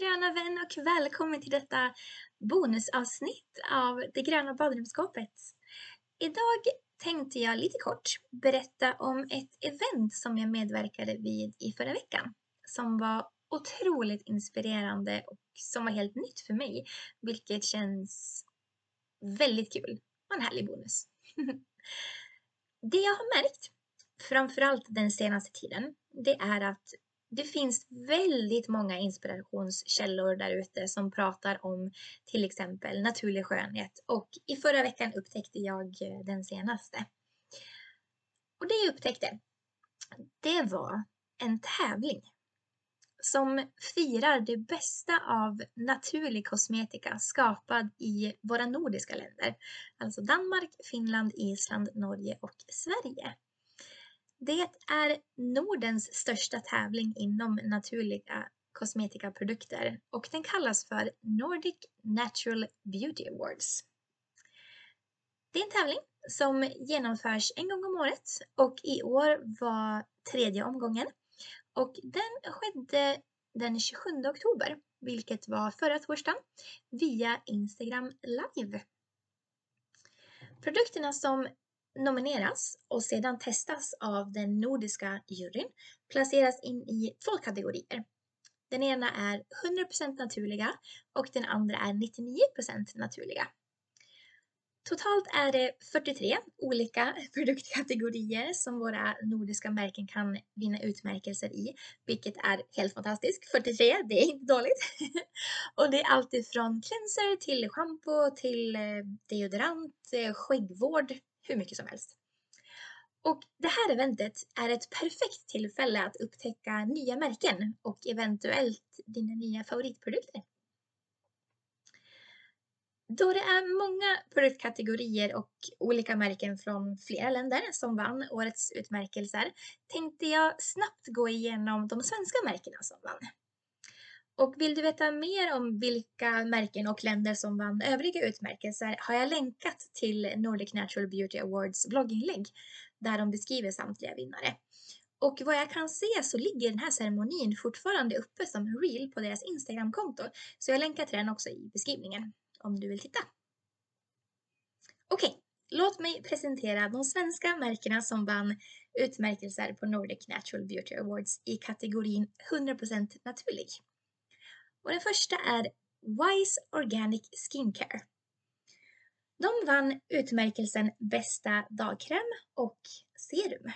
gröna vän och välkommen till detta bonusavsnitt av Det gröna badrumsskåpet. Idag tänkte jag lite kort berätta om ett event som jag medverkade vid i förra veckan som var otroligt inspirerande och som var helt nytt för mig, vilket känns väldigt kul och en härlig bonus. Det jag har märkt, framförallt den senaste tiden, det är att det finns väldigt många inspirationskällor där ute som pratar om till exempel naturlig skönhet och i förra veckan upptäckte jag eh, den senaste. Och det jag upptäckte, det var en tävling som firar det bästa av naturlig kosmetika skapad i våra nordiska länder. Alltså Danmark, Finland, Island, Norge och Sverige. Det är Nordens största tävling inom naturliga kosmetikaprodukter och den kallas för Nordic Natural Beauty Awards. Det är en tävling som genomförs en gång om året och i år var tredje omgången och den skedde den 27 oktober, vilket var förra torsdagen, via Instagram live. Produkterna som nomineras och sedan testas av den nordiska juryn placeras in i två kategorier. Den ena är 100% naturliga och den andra är 99% naturliga. Totalt är det 43 olika produktkategorier som våra nordiska märken kan vinna utmärkelser i, vilket är helt fantastiskt. 43, det är inte dåligt. och det är alltid från cleanser till schampo till eh, deodorant, eh, skäggvård, hur mycket som helst. Och det här eventet är ett perfekt tillfälle att upptäcka nya märken och eventuellt dina nya favoritprodukter. Då det är många produktkategorier och olika märken från flera länder som vann årets utmärkelser tänkte jag snabbt gå igenom de svenska märkena som vann. Och vill du veta mer om vilka märken och länder som vann övriga utmärkelser har jag länkat till Nordic Natural Beauty Awards blogginlägg där de beskriver samtliga vinnare. Och vad jag kan se så ligger den här ceremonin fortfarande uppe som reel på deras Instagramkonto. Så jag länkar till den också i beskrivningen om du vill titta. Okej, låt mig presentera de svenska märkena som vann utmärkelser på Nordic Natural Beauty Awards i kategorin 100% naturlig. Och den första är Wise Organic Skincare. De vann utmärkelsen Bästa dagkräm och serum.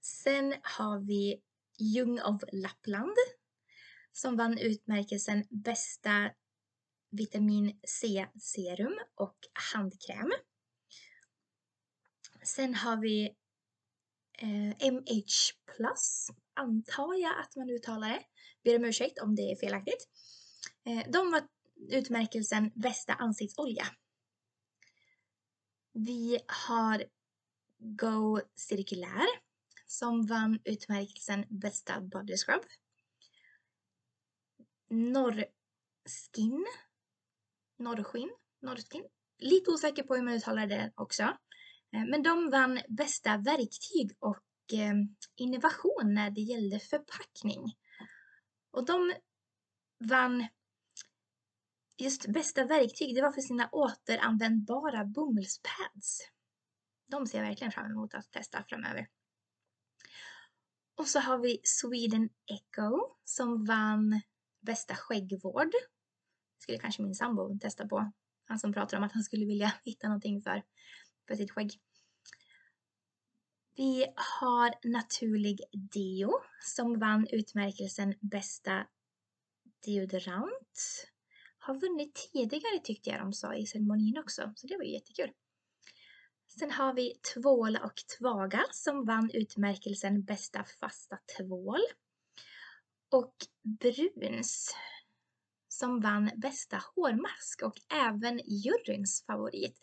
Sen har vi Ljung of Lappland som vann utmärkelsen Bästa vitamin C-serum och handkräm. Sen har vi eh, MH Plus, antar jag att man uttalar det. Ber om ursäkt om det är felaktigt. Eh, de var utmärkelsen Bästa ansiktsolja. Vi har Go Cirkulär som vann utmärkelsen Bästa Body Scrub. Norrskin Norrskin, Norrskin. Lite osäker på hur man uttalar det också. Eh, men de vann bästa verktyg och Eh, innovation när det gällde förpackning. Och de vann just bästa verktyg, det var för sina återanvändbara bomullspads. De ser jag verkligen fram emot att testa framöver. Och så har vi Sweden Echo som vann bästa skäggvård Det skulle kanske min sambo testa på. Han som pratar om att han skulle vilja hitta någonting för, för sitt skägg. Vi har Naturlig Deo som vann utmärkelsen Bästa deodorant. Har vunnit tidigare tyckte jag de sa i ceremonin också, så det var ju jättekul. Sen har vi Tvåla och Tvaga som vann utmärkelsen Bästa fasta tvål. Och Bruns som vann bästa hårmask och även juryns favorit.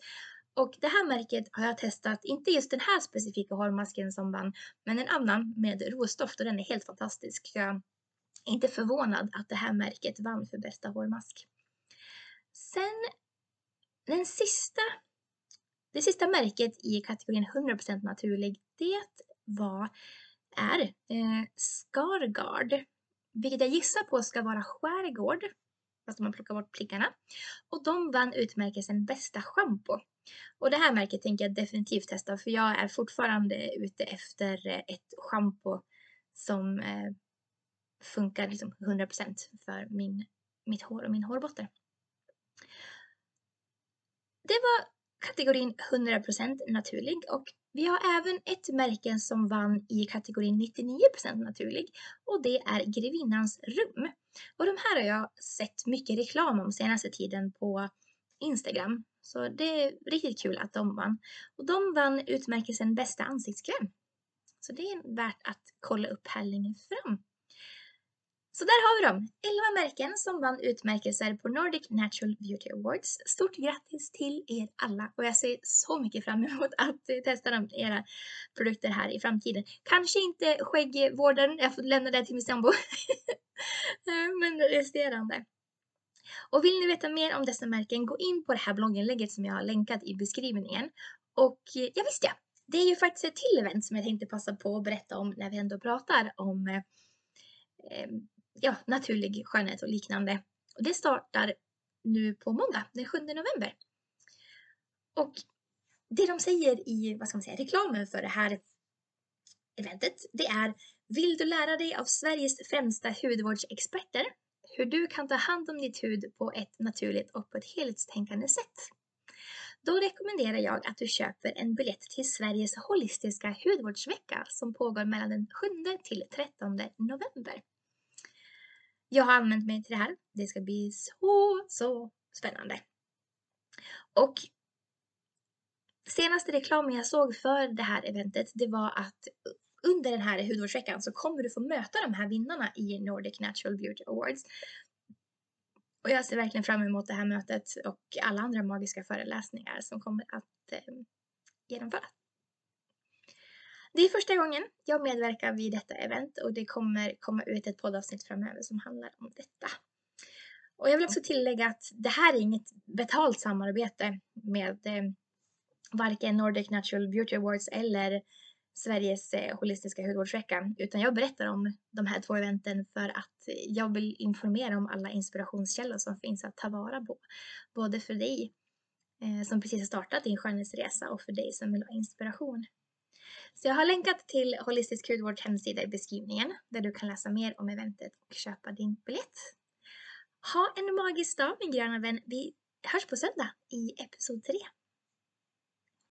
Och det här märket har jag testat, inte just den här specifika hårmasken som vann, men en annan med rosdoft och den är helt fantastisk. Jag är inte förvånad att det här märket vann för bästa hårmask. Sen den sista, det sista märket i kategorin 100% naturlig, det var, är eh, Scargard vilket jag gissar på ska vara skärgård, fast man plockar bort plickarna. Och de vann utmärkelsen bästa schampo. Och det här märket tänker jag definitivt testa för jag är fortfarande ute efter eh, ett schampo som eh, funkar liksom 100% för min, mitt hår och min hårbotten. Det var kategorin 100% naturlig och vi har även ett märke som vann i kategorin 99% naturlig och det är Grevinnans rum. Och de här har jag sett mycket reklam om senaste tiden på Instagram. Så det är riktigt kul att de vann. Och de vann utmärkelsen bästa ansiktskräm. Så det är värt att kolla upp här längre fram. Så där har vi dem, 11 märken som vann utmärkelser på Nordic Natural Beauty Awards. Stort grattis till er alla och jag ser så mycket fram emot att testa de, era produkter här i framtiden. Kanske inte skäggvården, jag får lämna det till min sambo. Eh, men resterande. Och vill ni veta mer om dessa märken, gå in på det här blogginlägget som jag har länkat i beskrivningen. Och eh, ja visst ja, det är ju faktiskt ett till event som jag tänkte passa på att berätta om när vi ändå pratar om eh, eh ja, naturlig skönhet och liknande. Och det startar nu på måndag, den 7 november. Och det de säger i vad ska man säga, reklamen för det här eventet, det är Vill du lära dig av Sveriges främsta hudvårdsexperter hur du kan ta hand om ditt hud på ett naturligt och på ett helhetstänkande sätt? Då rekommenderar jag att du köper en biljett till Sveriges holistiska hudvårdsvecka som pågår mellan den 7 till 13 november. Jag har använt mig till det här. Det ska bli så, så spännande. Och senaste reklamen jag såg för det här eventet, det var att under den här hudvårdsveckan så kommer du få möta de här vinnarna i Nordic Natural Beauty Awards. Och jag ser verkligen fram emot det här mötet och alla andra magiska föreläsningar som kommer att eh, genomföras. Det är första gången jag medverkar vid detta event och det kommer komma ut ett poddavsnitt framöver som handlar om detta. Och jag vill också tillägga att det här är inget betalt samarbete med eh, varken Nordic Natural Beauty Awards eller Sveriges eh, holistiska hudvårdsvecka, utan jag berättar om de här två eventen för att jag vill informera om alla inspirationskällor som finns att ta vara på. Både för dig eh, som precis har startat din skönhetsresa och för dig som vill ha inspiration. Så jag har länkat till Holistisk hudvårds hemsida i beskrivningen där du kan läsa mer om eventet och köpa din biljett. Ha en magisk dag min gröna vän. Vi hörs på söndag i episod 3.